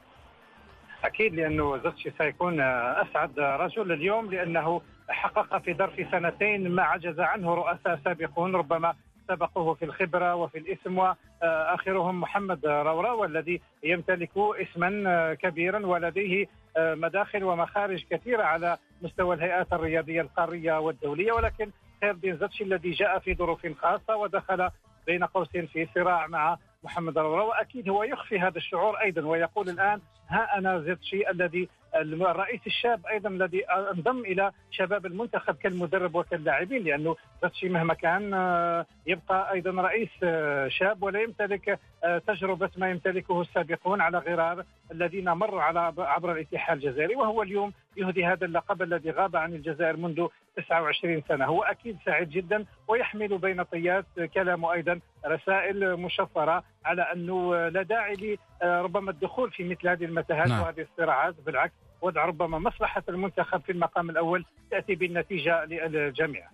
أكيد لأنه زوتشي سيكون أسعد رجل اليوم لأنه حقق في ظرف سنتين ما عجز عنه رؤساء سابقون ربما سبقوه في الخبرة وفي الاسم وآخرهم محمد رورا والذي يمتلك اسما كبيرا ولديه مداخل ومخارج كثيرة على مستوى الهيئات الرياضية القارية والدولية. ولكن خير الدين زتشي الذي جاء في ظروف خاصة ودخل بين قوسين في صراع مع محمد رورا وأكيد هو يخفي هذا الشعور أيضا ويقول الآن ها أنا زيتشي الذي الرئيس الشاب أيضا الذي أنضم إلى شباب المنتخب كالمدرب وكاللاعبين لأنه زيتشي مهما كان آه، يبقى أيضا رئيس آه، شاب ولا يمتلك آه، تجربة ما يمتلكه السابقون على غرار الذين مروا على عبر الاتحاد الجزائري وهو اليوم يهدي هذا اللقب الذي غاب عن الجزائر منذ 29 سنة هو أكيد سعيد جدا ويحمل بين طيات كلامه أيضا رسائل مشفرة على أنه لا داعي لربما الدخول في مثل هذه المتاهات نعم. وهذه الصراعات بالعكس وضع ربما مصلحة المنتخب في المقام الأول تأتي بالنتيجة للجميع.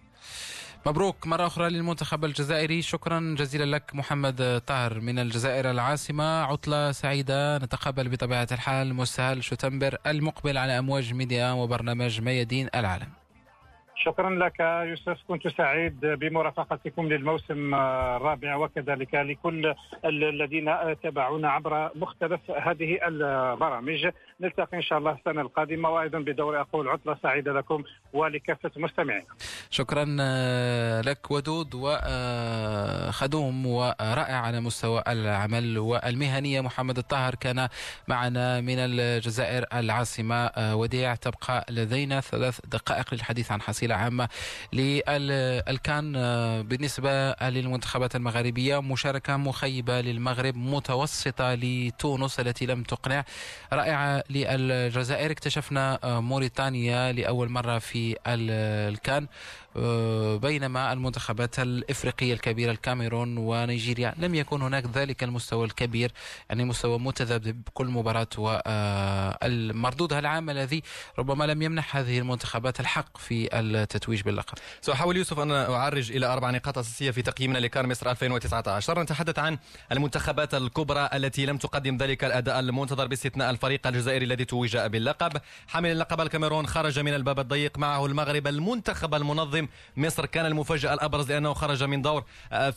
مبروك مرة أخرى للمنتخب الجزائري. شكرا جزيلا لك محمد طاهر من الجزائر العاصمة. عطلة سعيدة. نتقابل بطبيعة الحال. مستهل شتنبر المقبل على أمواج ميديا وبرنامج ميادين العالم. شكرا لك يوسف كنت سعيد بمرافقتكم للموسم الرابع وكذلك لكل الذين تابعونا عبر مختلف هذه البرامج. نلتقي إن شاء الله السنة القادمة وأيضا بدور أقول عطلة سعيدة لكم ولكافة مستمعين شكرا لك ودود وخدوم ورائع على مستوى العمل والمهنية. محمد الطاهر كان معنا من الجزائر العاصمة وديع تبقى لدينا ثلاث دقائق للحديث عن حصيلة عامة للكان آه، بالنسبة للمنتخبات المغاربية مشاركة مخيبة للمغرب متوسطة لتونس التي لم تقنع. رائعة للجزائر اكتشفنا آه، موريتانيا لأول مرة في الكان. بينما المنتخبات الإفريقية الكبيرة الكاميرون ونيجيريا. لم يكن هناك ذلك المستوى الكبير يعني مستوى متذبذب كل مباراة والمردود العام الذي ربما لم يمنح هذه المنتخبات الحق في التتويج باللقب. سأحاول يوسف ان أعرج إلى أربع نقاط أساسية في تقييمنا لكار مصر 2019 نتحدث عن المنتخبات الكبرى التي لم تقدم ذلك الأداء المنتظر باستثناء الفريق الجزائري الذي توج باللقب. حامل اللقب الكاميرون خرج من الباب الضيق معه المغرب المنتخب المنظم القادم مصر كان المفاجأة الأبرز لأنه خرج من دور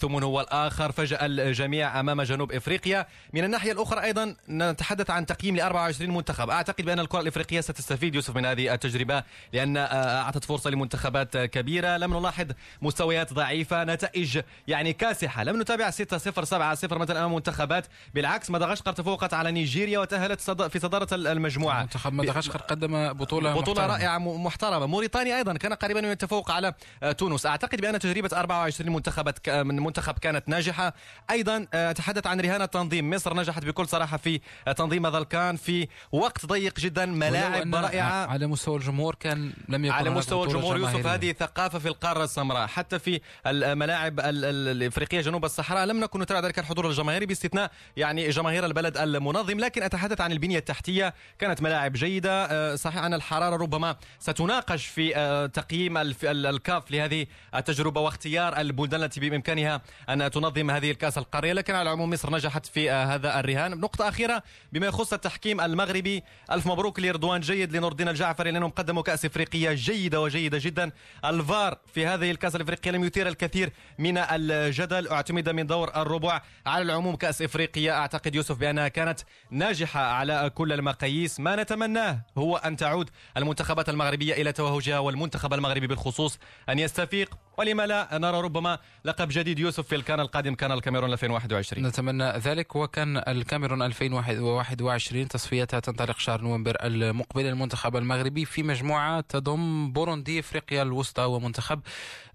ثم هو الآخر. فجأة الجميع أمام جنوب إفريقيا. من الناحية الأخرى أيضا نتحدث عن تقييم ل 24 منتخب. أعتقد بأن الكرة الإفريقية ستستفيد يوسف من هذه التجربة لأن أعطت فرصة لمنتخبات كبيرة. لم نلاحظ مستويات ضعيفة نتائج يعني كاسحة. لم نتابع 6 0 7 0 مثلا أمام منتخبات. بالعكس مدغشقر تفوقت على نيجيريا وتأهلت في صدارة المجموعة. منتخب مدغشقر قدم بطولة بطولة محترمة. رائعة محترمة. موريتانيا أيضا كان قريبا من التفوق على آه، تونس. أعتقد بأن تجربة 24 منتخبات من منتخب كانت ناجحة. أيضا آه، اتحدث عن رهان التنظيم. مصر نجحت بكل صراحة في تنظيم هذا الكان في وقت ضيق جدا ملاعب رائعة. على مستوى الجمهور كان لم يكن على مستوى الجمهور يوسف هذه ثقافة في القارة السمراء. حتى في الملاعب الإفريقية جنوب الصحراء لم نكن نتابع ذلك الحضور الجماهيري باستثناء يعني جماهير البلد المنظم. لكن أتحدث عن البنية التحتية. كانت ملاعب جيدة. آه، صحيح أن الحرارة ربما ستناقش في آه، تقييم الكاف لهذه هذه التجربة واختيار البلدان التي بإمكانها أن تنظم هذه الكأس القارية. لكن على العموم مصر نجحت في هذا الرهان. نقطة أخيرة بما يخص التحكيم المغربي ألف مبروك لرضوان جيد لنور الدين الجعفري لأنهم قدموا كأس إفريقية جيدة وجيدة جدا. الفار في هذه الكأس الإفريقية لم يثير الكثير من الجدل اعتمد من دور الربع. على العموم كأس إفريقيا أعتقد يوسف بأنها كانت ناجحة على كل المقاييس. ما نتمناه هو أن تعود المنتخبات المغربية إلى توهجها والمنتخب المغربي بالخصوص أن يست التوفيق ولما لا نرى ربما لقب جديد يوسف في الكان القادم كان الكاميرون 2021 نتمنى ذلك وكان الكاميرون 2021 تصفياتها تنطلق شهر نوفمبر المقبل المنتخب المغربي في مجموعة تضم بوروندي إفريقيا الوسطى ومنتخب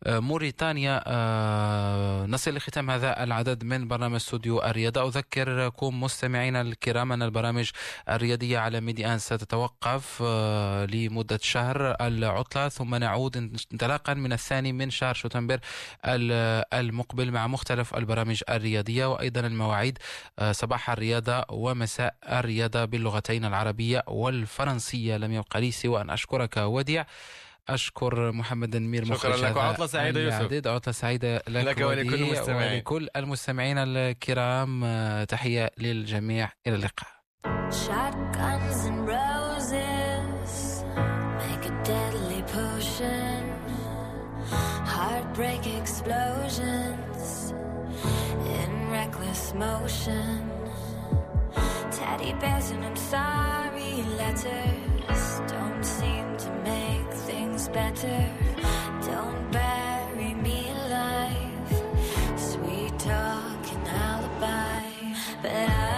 آه، موريتانيا. آه، نصل لختام هذا العدد من برنامج استوديو الرياضة. أذكركم مستمعينا الكرام أن البرامج الرياضية على ميديان ستتوقف آه، لمدة شهر العطلة. ثم نعود انطلاقا من الثاني من شهر شهر شتنبر المقبل مع مختلف البرامج الرياضية وأيضا المواعيد آه، صباح الرياضة ومساء الرياضة باللغتين العربية والفرنسية. لم يبقى لي سوى أن أشكرك وديع. أشكر محمد النمير شكرا لك. وعطلة سعيدة يوسف. عطلة سعيدة لك, لك ولكل المستمعين. ولكل المستمعين الكرام. آه، تحية للجميع. إلى اللقاء. Heartbreak explosions in reckless motion. Teddy bears and I'm sorry letters don't seem to make things better. Don't bury me alive. Sweet talk and alibi, but I